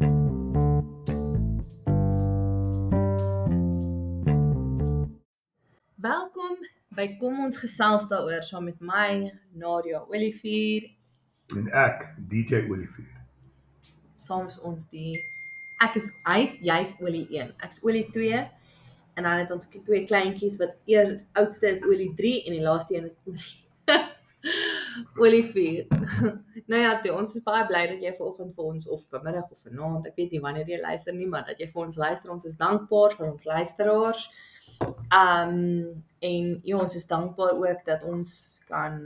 Welkom by Kom ons gesels daaroor saam met my Nadia Olivier. en ek DJ Olivier. Saam is ons die ek is hy's jy's olie 1. Ek's olie 2 en dan het ons twee kleintjies wat eer oudste is olie 3 en die laaste een is olie 4. nou ja, toe, ons is baie bly dat jy vanoggend vir ons of vanmiddag of vanaand, ek weet nie wanneer jy luister nie, maar dat jy vir ons luister. Ons is dankbaar vir ons luisteraars. Um en ja, ons is dankbaar ook dat ons kan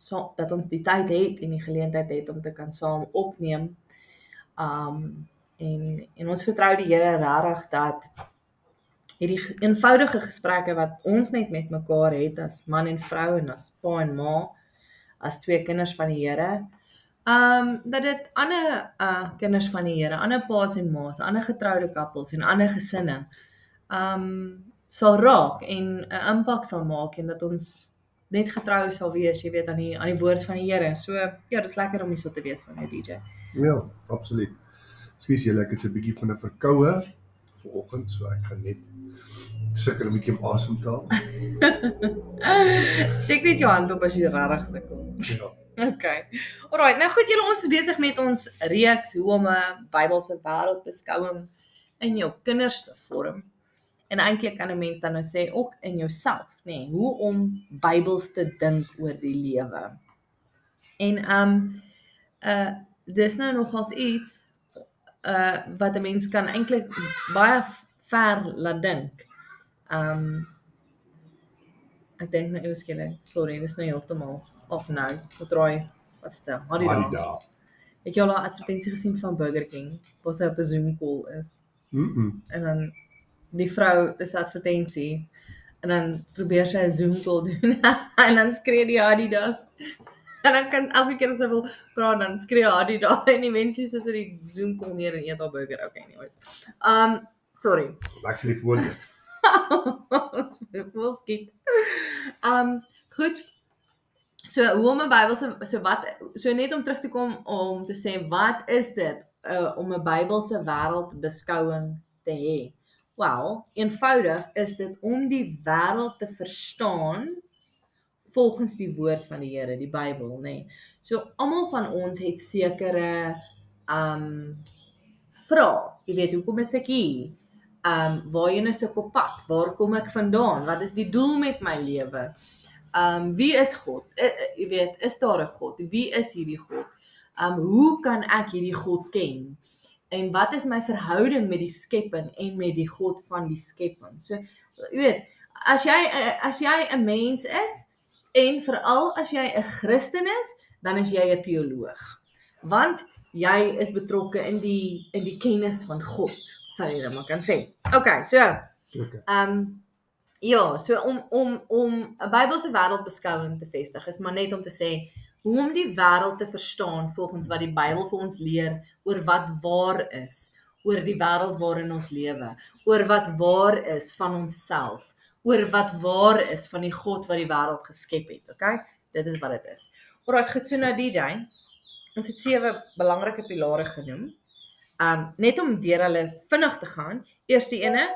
so dat ons die tyd het en die geleentheid het om te kan saam opneem. Um en en ons vertrou die Here regtig dat hierdie ge- eenvoudige gesprekke wat ons net met mekaar het as man en vrou en as pa en ma as twee kinders van die Here. Um dat dit ander uh kinders van die Here, ander paas en ma's, ander getroude koppels en ander gesinne um sal raak en 'n impak sal maak en dat ons net getrou sal wees, jy weet aan die aan die woord van die Here. So ja, dis lekker om hier so te wees van jou DJ. Ja, absoluut. Skus julle, ek het so 'n bietjie van 'n verkoue vanoggend, so ek gaan net sukkel om 'n bietjie om asem te haal. Steek net jou hand op as jy regtig sukkel. Ja. Okay. Alraai, nou goed julle, ons is besig met ons reeks hoe om 'n Bybelse wêreldbeskouing in jou kinders te vorm. En eintlik kan 'n mens dan nou sê ook in jouself, nê, nee, hoe om Bybels te dink oor die lewe. En um uh dis nou nogals iets uh wat 'n mens kan eintlik baie ver laat dink. Um ek dink nou eers skielik, sorry, dis nou heeltemal of nou. Wat raai? Wat is dit? Haai dit? daar. Het jy al 'n advertensie gesien van Burger King waar sy op 'n Zoom call is Mm. -mm. en dan die vrou is advertensie en dan probeer sy 'n Zoom call doen en dan skree die Adidas. En dan kan elke keer as sy wil praat dan skree Adidas en die mense sit in die Zoom call neer en eet haar burger. Okay, anyways. Um sorry. Ek sal die voor weet. Ons wil skiet. Um goed. So hoe om 'n Bybelse so wat so net om terug te kom om te sê wat is dit uh, om 'n Bybelse wêreldbeskouing te hê? Wel, eenvoudig is dit om die wêreld te verstaan volgens die woord van die Here, die Bybel, nê. Nee. So almal van ons het sekere um vrae. Jy weet, hoekom is ek hier? Um waarheen is ek op pad? Waar kom ek vandaan? Wat is die doel met my lewe? Um wie is God? Jy weet, is daar 'n God? Wie is hierdie God? Um hoe kan ek hierdie God ken? En wat is my verhouding met die skepping en met die God van die skepping? So jy weet, as jy as jy 'n mens is en veral as jy 'n Christen is, dan is jy 'n teoloog. Want jy is betrokke in die in die kennis van God, sal jy nou maar kan sê. Okay, so, Seker. ehm um, ja, so om om om 'n Bybelse wêreldbeskouing te vestig is maar net om te sê hoe om die wêreld te verstaan volgens wat die Bybel vir ons leer oor wat waar is, oor die wêreld waarin ons lewe, oor wat waar is van onsself, oor wat waar is van die God wat die wêreld geskep het, okay? Dit is wat dit is. Alraai, goed so nou DJ. Ons het sewe belangrike pilare genoem. Um net om deur hulle vinnig te gaan. Eerste ene,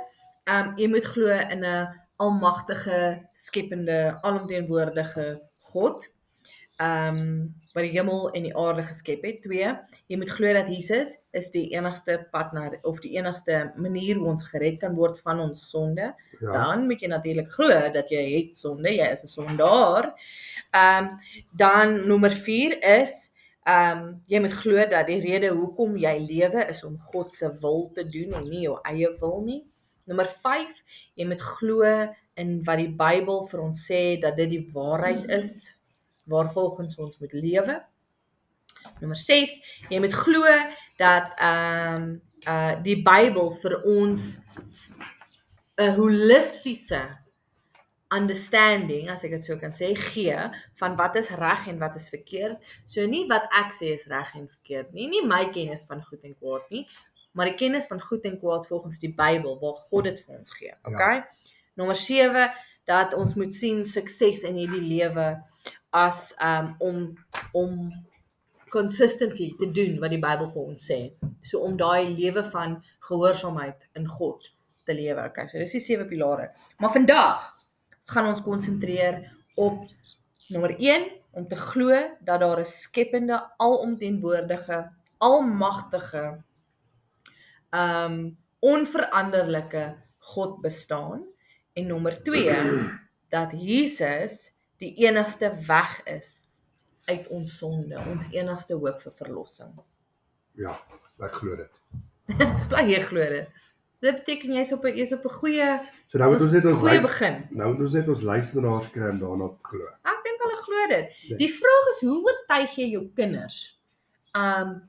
um jy moet glo in 'n almagtige, skepende, alomteenwoordige God. Um wat die hemel en die aarde geskep het. 2. Jy moet glo dat Jesus is die enigste pad na of die enigste manier hoe ons gered kan word van ons sonde. Ja. Dan moet jy natuurlik glo dat jy het sonde, jy is 'n sondaar. Ehm um, dan nommer 4 is ehm um, jy moet glo dat die rede hoekom jy lewe is om God se wil te doen en nie jou eie wil nie. Nommer 5, jy moet glo in wat die Bybel vir ons sê dat dit die waarheid is waarvolgens ons moet lewe. Nommer 6, jy moet glo dat ehm um, uh die Bybel vir ons 'n holistiese understanding, as ek dit so kan sê, gee van wat is reg en wat is verkeerd. So nie wat ek sê is reg en verkeerd nie, nie my kennis van goed en kwaad nie, maar die kennis van goed en kwaad volgens die Bybel waar God dit vir ons gee. Okay? Nommer 7 dat ons moet sien sukses in hierdie lewe as um om om consistently te doen wat die Bybel vir ons sê. So om daai lewe van gehoorsaamheid in God te lewe. Okay, so dis die sewe pilare. Maar vandag gaan ons konsentreer op nommer 1 om te glo dat daar 'n skepende, alomteenwoordige, almagtige um onveranderlike God bestaan en nommer 2 dat Jesus die enigste weg is uit ons sonde, ons enigste hoop vir verlossing. Ja, ek glo dit. Dis bly jy glo dit. Dit beteken jy's op 'n jy's op 'n goeie So nou moet ons net ons goeie luister, begin. nou moet ons net ons luisteraars kry om daarna te glo. Ek dink hulle glo dit. Nee. Die vraag is hoe oortuig jy jou kinders? Um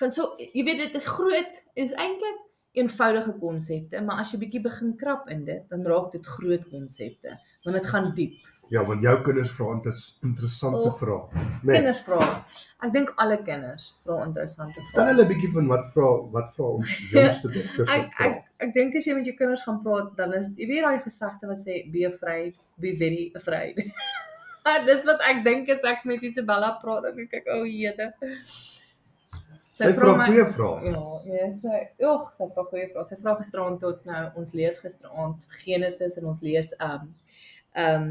van so jy weet dit is groot is eintlik eenvoudige konsepte, maar as jy bietjie begin krap in dit, dan raak dit groot konsepte, want dit gaan diep. Ja, want jou kinders vra inter- interessante Och, vrae. Nee. Kinders vra. Ek dink alle kinders vra interessante vrae. hulle 'n bietjie van wat vra wat vra ons jongste dogters se Ek ek ek dink as jy met jou kinders gaan praat, dan is jy weet daai gesegde wat sê be afraid, be very afraid. Dis wat ek dink as ek met Isabella praat, dan dink ek o, oh, jete. Sy vra goeie vrae. Ja, ja, sy, ag, sy vra goeie vrae. Sy vra gisteraand tot nou, ons lees gisteraand Genesis en ons lees um um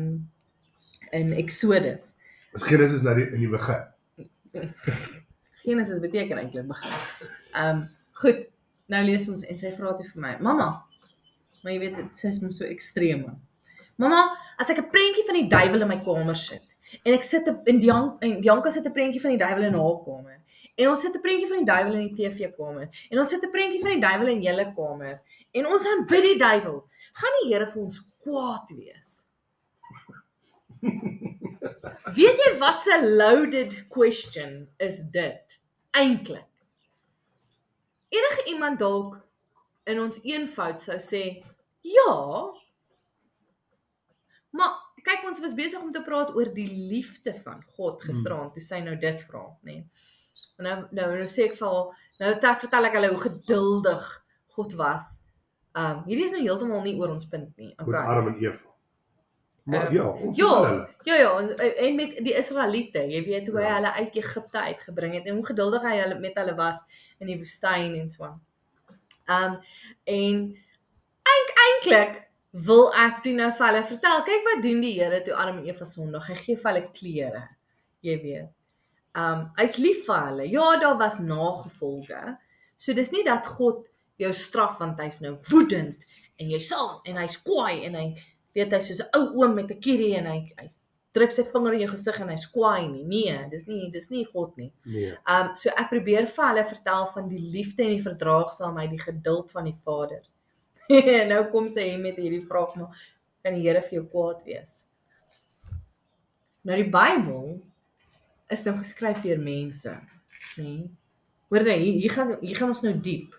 in Exodus. As Genesis nou die, in die begin. Genesis beteken eintlik begin. Um goed, nou lees ons en sy vra toe vir my, "Mamma, maar jy weet dit sy is mos so ekstreme. Mamma, as ek 'n prentjie van die duiwel in my kamer sit en ek sit 'n- in Jan en Janka sit 'n prentjie van die duiwel in haar kamer en ons sit 'n prentjie van die duiwel in die TV-kamer en ons sit 'n prentjie van die duiwel in julle kamer en ons aanbid die duiwel, gaan die Here vir ons kwaad wees?" Weet jy wat 'n loaded question is dit? Eintlik. Enige iemand dalk in ons eenvoud sou sê, "Ja." Maar kyk ons was besig om te praat oor die liefde van God gisteraand toe sy nou dit vra, nê. Nee. En nou nou nou sê ek vir haar, nou ek vertel ek hulle hoe geduldig God was. Um hierdie is nou heeltemal nie oor ons punt nie. met Okay. Adam en Eva. Maar Ehm, ja, ons ja. ja. hulle. Ja ja, en, en met die Israeliete, jy weet hoe hy Ja. hulle uit Egipte uitgebring het en hoe geduldig hy hulle met hulle was in die woestyn en so aan. Um en eink eintlik wil ek toe nou vir hulle vertel, kyk wat doen die Here toe Adam en Eva Sondag. Hy gee vir hulle klere. Jy weet. Um hy's lief vir hulle. Ja, daar was nagevolge. So dis nie dat God jou straf want hy's nou woedend en jy sal en hy's kwaai en hy weet hy's soos 'n ou oom met 'n kierie en hy hy druk sy vinger in jou gesig en hy's kwaai nie. Nee, dis nie dis nie God nie. Nee. Um so ek probeer vir hulle vertel van die liefde en die verdraagsaamheid, die geduld van die Vader. nou kom sy hier met hierdie vraag maar kan die Here vir jou kwaad wees? Nou die Bybel is nou geskryf deur mense, nê? Nee? Hoor nou, hier gaan hier gaan ons nou diep.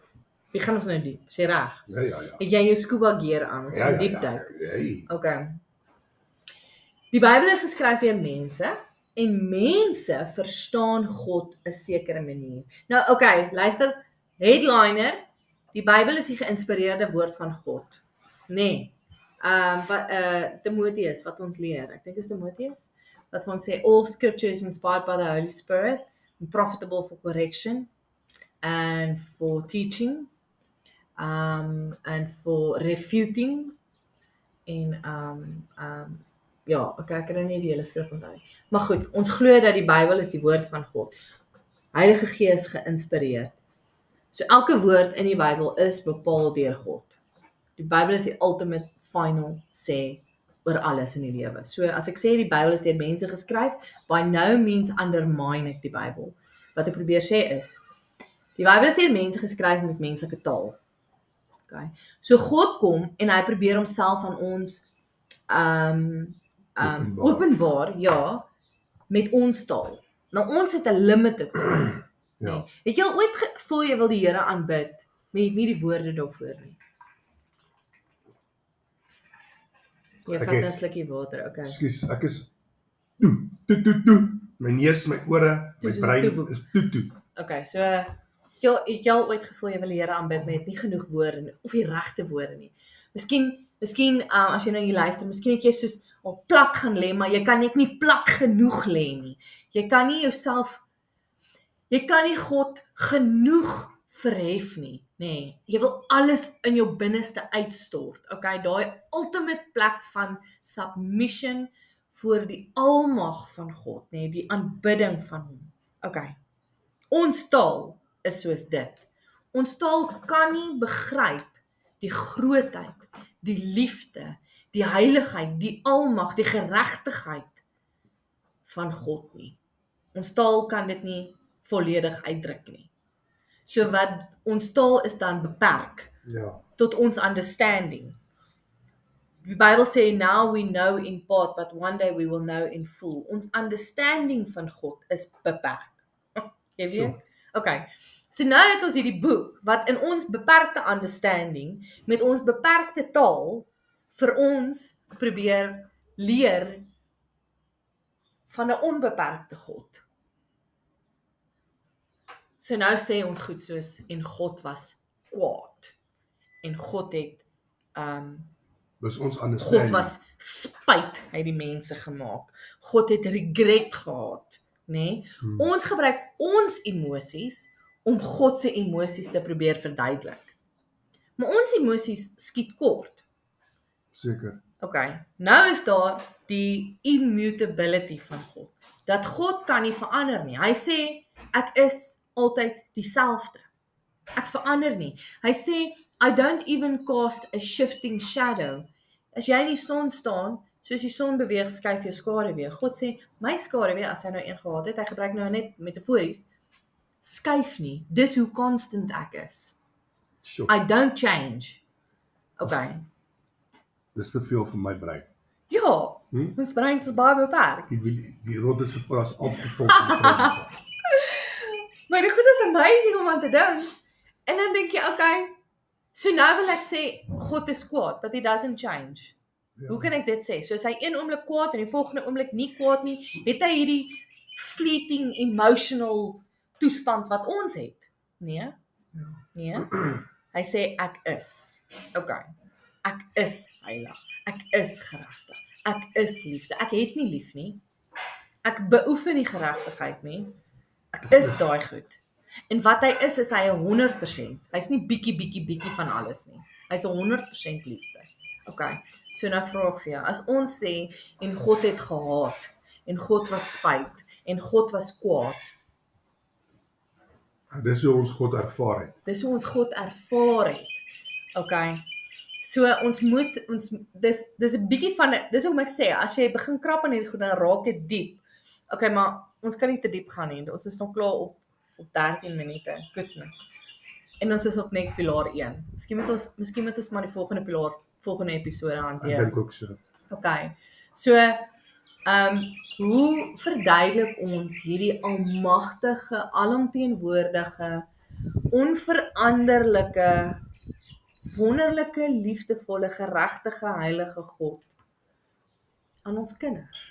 Hier gaan ons nou diep. Sê reg. Ja ja ja. Het jy jou scuba gear aan? Ons Ja gaan ja. diep ja. duik. Hey. Okay. Die Bybel is geskryf deur mense en mense verstaan God 'n sekere manier. Nou okay, luister, headliner, die Bybel is die geïnspireerde woord van God. Nê. Nee. Ehm wat uh Timoteus wat ons leer. Ek dink is Timoteus wat vir ons sê all scripture is inspired by the Holy Spirit and profitable for correction and for teaching um and for refuting en um um ja, okay, ek kan nou nie die hele skrif onthou nie. Maar goed, ons glo dat die Bybel is die woord van God. Heilige Gees geïnspireerd. So elke woord in die Bybel is bepaal deur God. Die Bybel is die ultimate final sê oor alles in die lewe. So as ek sê die Bybel is deur mense geskryf, by no means undermine ek die Bybel. Wat ek probeer sê is die Bybel is deur mense geskryf met menslike taal. Okay. So God kom en hy probeer homself aan ons um um Openbaar. openbaar, ja, met ons taal. Nou ons het 'n limited taal. Ja. Nee. Het jy al ooit gevoel jy wil die Here aanbid, maar jy het nie die woorde daarvoor nie? Jy Ek vat 'n slukkie water, okay. Ekskuus, ek is toe, toe, toe, toe. My neus, my ore, Toe my soos brein toeboek. is toe, toe. Okay, so jy het jy ooit gevoel jy wil die Here aanbid, maar jy het nie genoeg woorde nie of die regte woorde nie. Miskien miskien uh, as jy nou hier luister, miskien het jy soos al plat gaan lê, maar jy kan net nie plat genoeg lê nie. Jy kan nie jouself Jy kan nie God genoeg verhef nie, nê. Nee, jy wil alles in jou binneste uitstort. Okay, daai ultimate plek van submission voor die almag van God, nê, nee, die aanbidding van hom. Okay. Ons taal is soos dit. Ons taal kan nie begryp die grootheid, die liefde, die heiligheid, die almag, die geregtigheid van God nie. Ons taal kan dit nie volledig uitdruk nie. So wat ons taal is dan beperk Ja. tot ons understanding. Die Bybel sê now we know in part but one day we will know in full. Ons understanding van God is beperk. Jy weet? So. Okay. So nou het ons hierdie boek wat in ons beperkte understanding met ons beperkte taal vir ons probeer leer van 'n onbeperkte God. So nou sê ons goed soos en God was kwaad. En God het ehm um, Dis ons God understanding. was spyt hy het die mense gemaak. God het regret gehad, nê? Nee? Hmm. Ons gebruik ons emosies om God se emosies te probeer verduidelik. Maar ons emosies skiet kort. seker. OK. Nou is daar die immutability van God. Dat God kan nie verander nie. Hy sê ek is altyd dieselfde. Ek verander nie. Hy sê I don't even cast a shifting shadow. As jy in die son staan, soos die son beweeg, skuif jou skaduwee. God sê my skaduwee as hy nou een gehad het, hy gebruik nou net metafories, skuif nie. Dis hoe constant ek is. Sjoe. I don't change. OK. Dis te veel vir my brein. Ja, Hm? ons brein is baie beperk. Die wil- die rodder se pas afgevul die. Maar dit goed is amazing om aan te dink. En dan dink jy, okay, so nou wil ek sê God is kwaad, but he doesn't change. Ja. Hoe kan ek dit sê? So as hy een oomblik kwaad en die volgende oomblik nie kwaad nie, het hy hierdie fleeting emotional toestand wat ons het. Nee? Ja. Nee. Hy sê ek is. Okay. Ek is heilig. Ek is geregtig. Ek is liefde. Ek het nie lief nie. Ek beoefen nie geregtigheid nie. Ek is daai goed. En wat hy is is hy 'n 100%. Hy's nie bietjie bietjie bietjie van alles nie. Hy's 'n 100% liefde. Okay. So nou vra ek vir jou, as ons sê en God het gehaat en God was spyt en God was kwaad, Dis hoe ons God ervaar het. dis hoe ons God ervaar het. Okay. So ons moet ons dis dis 'n bietjie van dis hoe ek sê as jy begin krap aan hierdie goed dan raak dit diep. Okay, maar ons kan nie te diep gaan nie. Ons is nog klaar op op 13 minute. Goodness. En ons is op net pilaar 1. Miskien moet ons miskien moet ons maar die volgende pilaar volgende episode Ek hanteer. dink ook so. Okay. So, ehm um, hoe verduidelik ons hierdie almagtige, alomteenwoordige, onveranderlike, wonderlike, liefdevolle, geregtige, heilige God aan ons kinders?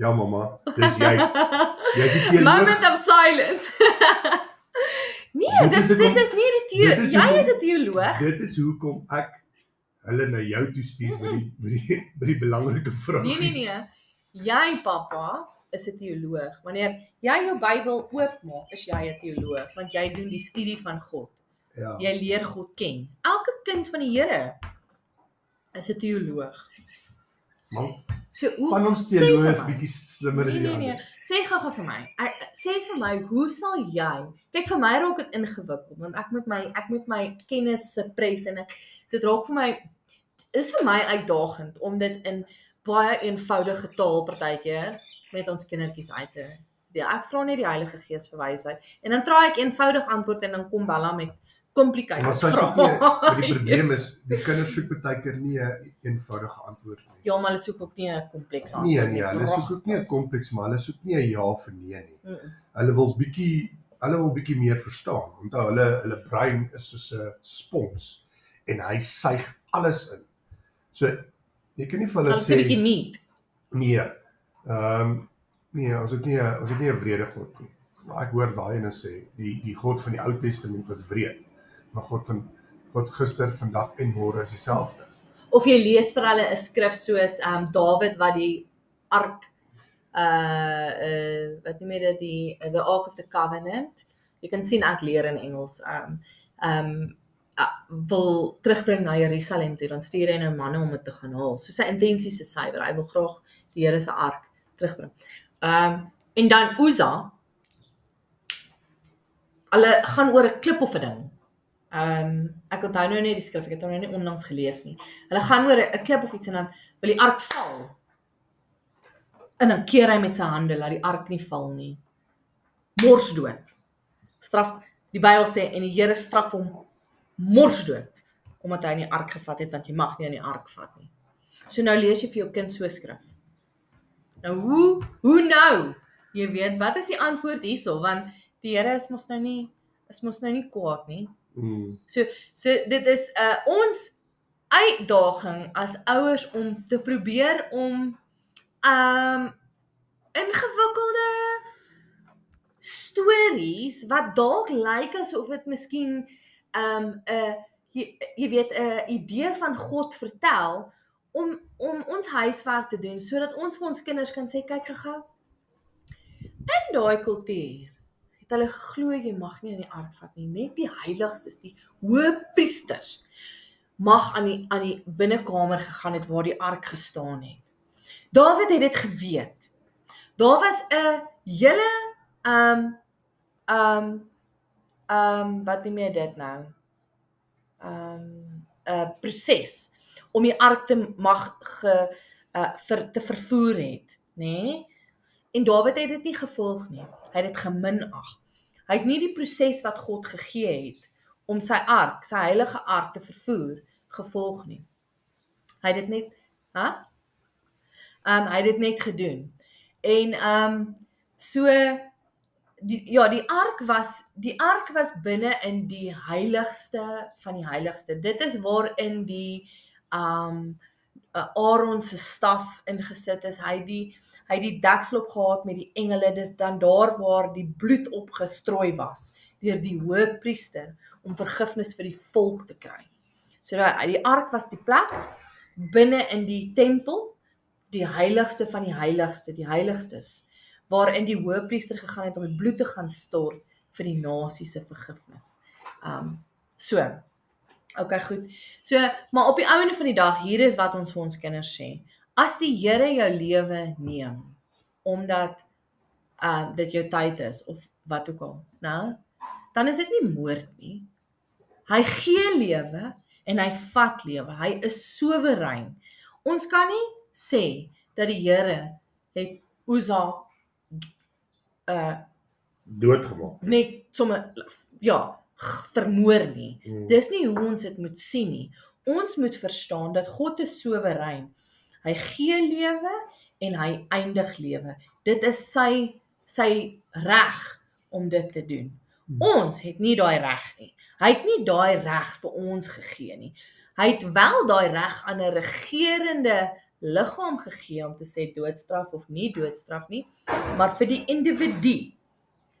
Ja mamma, dis jy. Jy's die teenoor. Moment of silence. nee, Dit dit is is dit hoekom- is nie die dit is Jy hoekom- is 'n teoloog. Dit is hoekom ek hulle na jou toe stuur met die met die met die belangrike vrae. Nee nee nee. Jy pappa is 'n teoloog. Wanneer jy jou Bybel oopmaak, is jy 'n teoloog want jy doen die studie van God. Ja. Jy leer God ken. Elke kind van die Here is 'n teoloog. Man, So hoe van ons teoloë is bietjie slimmer as Nee die nee nee. ander. Sê gou-gou vir my. Ek, sê vir my, hoe sal jy? Kyk vir my raak dit ingewikkeld want ek moet my ek moet my kennis suppress en ek dit raak vir my is vir my uitdagend om dit in baie eenvoudige taal partykeer met ons kindertjies uit te deel. Ek vra net die Heilige Gees vir wysheid en dan traai ek eenvoudig antwoord en dan kom Bella met complicated Maar sy soek nie, maar die probleem is die kinders soek baie keer nie 'n eenvoudige antwoord nie. Ja, maar hulle soek ook nie 'n kompleks antwoord Nee nee, hulle soek ook nie 'n kompleks maar hulle soek nie 'n ja of 'n nee nie. Hulle wil bietjie hulle wil bietjie meer verstaan. Onthou hulle hulle brein is soos 'n spons en hy suig alles in. So jy kan nie vir hulle sê 'n bietjie meat. nee. Ehm nee, ons het nie 'n ons het nie 'n wrede God nie. Maar ek hoor daai ene sê die die God van die Ou Testament was wreed. Maar God van God gister, vandag en môre is dieselfde. of jy lees vir hulle 'n skrif soos ehm um, Dawid wat die ark uh uh wat noem jy dit die the Ark of the Covenant. Jy kan sien ek leer in Engels. Um um uh, wil terugbring na Jerusalem toe, dan stuur hy nou manne om dit te gaan haal. So sy intensies is suiwer. Hy wil graag die Here se ark terugbring. Um en dan Uza hulle gaan oor 'n klip of 'n ding. Ehm um, ek onthou nou net die skrif, ek het hom nou nie onlangs gelees nie. Hulle gaan oor 'n klip of iets en dan wil die ark val. En dan keer hy met sy hande laat die ark nie val nie. Morsdood. Straf die Bybel sê en die Here straf hom morsdood omdat hy in die ark gevat het want jy mag nie in die ark vat nie. So nou lees jy vir jou kind so skrif. Nou hoe hoe nou? Jy weet wat is die antwoord hierso want die Here is mos nou nie is mos nou nie kwaad nie. Mm. So so dit is 'n uh, ons uitdaging as ouers om te probeer om um ingewikkelde stories wat dalk lyk asof dit miskien um 'n jy, jy weet 'n idee van God vertel om om ons huiswerk te doen sodat ons vir ons kinders kan sê kyk gou in daai kultuur hulle geglo jy mag nie in die ark vat nie net die heiligstes die hoëpriesters mag aan die aan die binnekamer gegaan het waar die ark gestaan het Dawid het dit geweet daar was 'n hele um um um wat noem jy dit nou um 'n proses om die ark te mag ge uh vir te vervoer het, nê? Nee? En Dawid het dit nie gevolg nie. Hy het dit geminag. Hy het nie die proses wat God gegee het om sy ark, sy heilige ark te vervoer gevolg nie. Hy het dit net, hè? Um hy het dit net gedoen. En um so die ja, die ark was die ark was binne in die heiligste van die heiligste. Dit is waarin die um Aaron se staf ingesit is. Hy die hy die deksel op gehad met die engele. Dis dan daar waar die bloed opgestrooi was deur die hoëpriester om vergifnis vir die volk te kry. So daai die ark was die plek binne in die tempel, die heiligste van die heiligste, die heiligstes waarin die hoëpriester gegaan het om die bloed te gaan stort vir die nasie se vergifnis. Um so. OK, goed. So, maar op die einde van die dag, hier is wat ons vir ons kinders sê. As die Here jou lewe neem omdat um dit jou tyd is of wat ook al, né? Dan is dit nie moord nie. Hy gee lewe en hy vat lewe. Hy is soewerein. Ons kan nie sê dat die Here het Uza uh doodgemaak. net sommer ja, vermoor nie. Mm. Dis nie hoe ons dit moet sien nie. Ons moet verstaan dat God is soewerein. Hy gee lewe en hy eindig lewe. Dit is sy sy reg om dit te doen. Hmm. Ons het nie daai reg nie. Hy het nie daai reg vir ons gegee nie. Hy het wel daai reg aan 'n regerende liggaam gegee om te sê doodstraf of nie doodstraf nie, maar vir die individu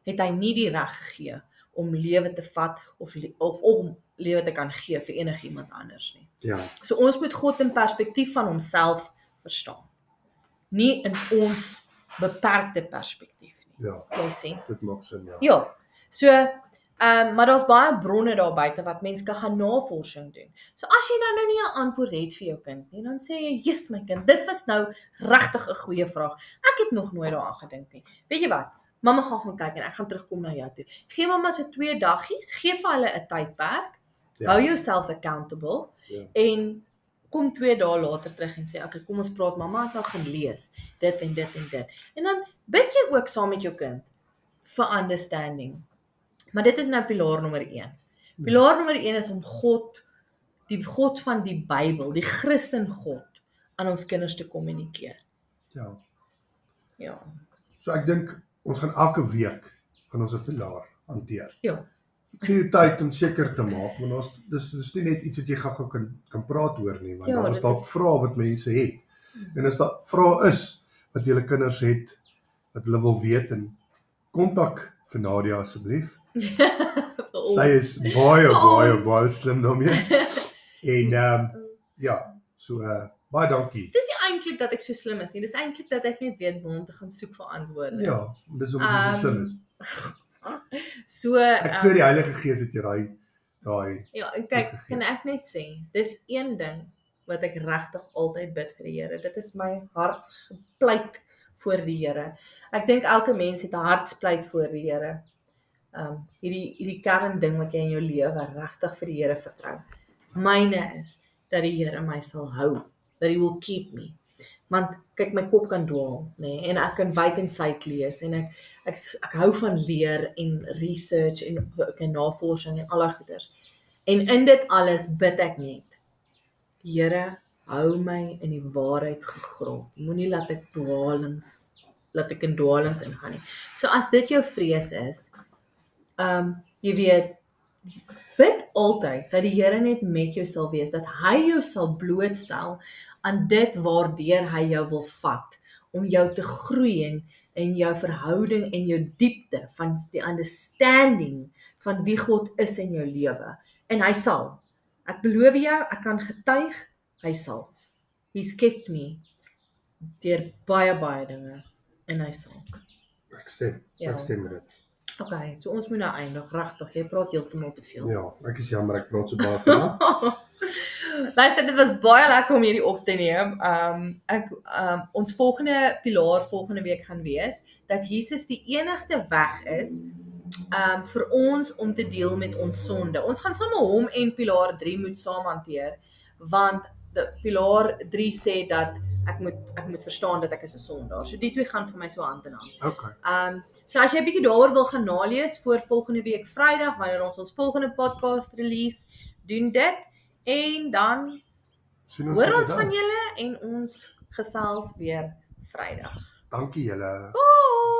het hy nie die reg gegee om lewe te vat of of om lewe te kan gee vir enigiemand anders nie. Ja. So ons moet God in perspektief van homself verstaan. Nie in ons beperkte perspektief nie. Ja, Jy sien? dit maak sin ja. Ja. So, ehm um, maar daar's baie bronne daar buite wat mense kan gaan navorsing doen. So as jy dan nou nie 'n antwoord het vir jou kind nie, dan sê jy, "Jesus my kind, dit was nou regtig 'n goeie vraag. Ek het nog nooit daaraan gedink nie." Weet jy wat? Mamma gaan gaan kyk en ek gaan terugkom na jou toe. Gee mamma so 2 daggies, gee vir hulle 'n tydperk. Ja. Hou jouself accountable Ja. en kom 2 dae later terug en sê, "Oké, kom ons praat. Mamma het nou gelees dit en dit en dit." En dan bid jy ook saam met jou kind vir understanding. Maar dit is nou pilaar nommer 1. Pilaar nommer 1 is om God die God van die Bybel, die Christen God aan ons kinders te kommunikeer. Ja. Ja. So ek dink ons gaan elke week gaan ons 'n pilaar hanteer. Ja. Gee tyd om seker te maak want ons dis dis nie net iets wat jy gou-gou kan kan praat oor nie, want Ja, daar is dalk is- vrae wat mense het. En as daar vrae is wat julle kinders het wat hulle wil weet en kontak vir Nadia asseblief. Sy is baie baie baie slim daarmee. En ehm um, ja, so uh, baie dankie. Dis die eintlik dat ek so slim is nie. Dis eintlik dat ek net weet waar om te gaan soek vir antwoorde. Ja, dis om jy so Ehm, slim is. So Ek ehm, glo die Heilige Gees het jou daai daai Ja, en kyk, kan ek net sê, dis een ding wat ek regtig altyd bid vir die Here. Dit is my hartsgepleit voor die Here. Ek dink elke mens het 'n hartspleit voor die Here. Um hierdie hierdie kern ding wat jy in jou lewe regtig vir die Here vertrou. Myne is dat die Here my sal hou, that he will keep me. Want kyk my kop kan dwaal, nê, nee, en ek kan wyd en suid lees en ek ek ek hou van leer en research en ook en navorsing en al daai goeders. En in dit alles bid ek net. Here, hou my in die waarheid gegrond. Moenie laat ek dwaalings laat ek in dwaalings ingaan nie. So as dit jou vrees is, ehm um, jy weet bid altyd dat die Here net met jou sal wees, dat hy jou sal blootstel aan dit waardeur hy jou wil vat om jou te groei in in jou verhouding en jou diepte van die understanding van wie God is in jou lewe en hy sal. Ek beloof jou, ek kan getuig, hy sal. He's kept me deur baie baie dinge en hy sal. ek stem. Ja. Ek stem met dit. Okay, so ons moet nou eindig, regtig. Jy praat heeltemal te veel. Ja, ek is jammer ek praat so baie vandag. Luister, dit was baie lekker om hierdie op te neem. Um ek um ons volgende pilaar volgende week gaan wees dat Jesus die enigste weg is um vir ons om te deel met ons sonde. Ons gaan sommer hom en pilaar 3 moet saam hanteer want die pilaar 3 sê dat ek moet ek moet verstaan dat ek is 'n sondaar. So die twee gaan vir my so hand in hand. Okay. Um so as jy 'n bietjie daaroor wil gaan nalees voor volgende week Vrydag wanneer ons ons volgende podcast release, doen dit en dan Sien ons hoor ons dan. van julle en ons gesels weer Vrydag. Dankie julle. Bye.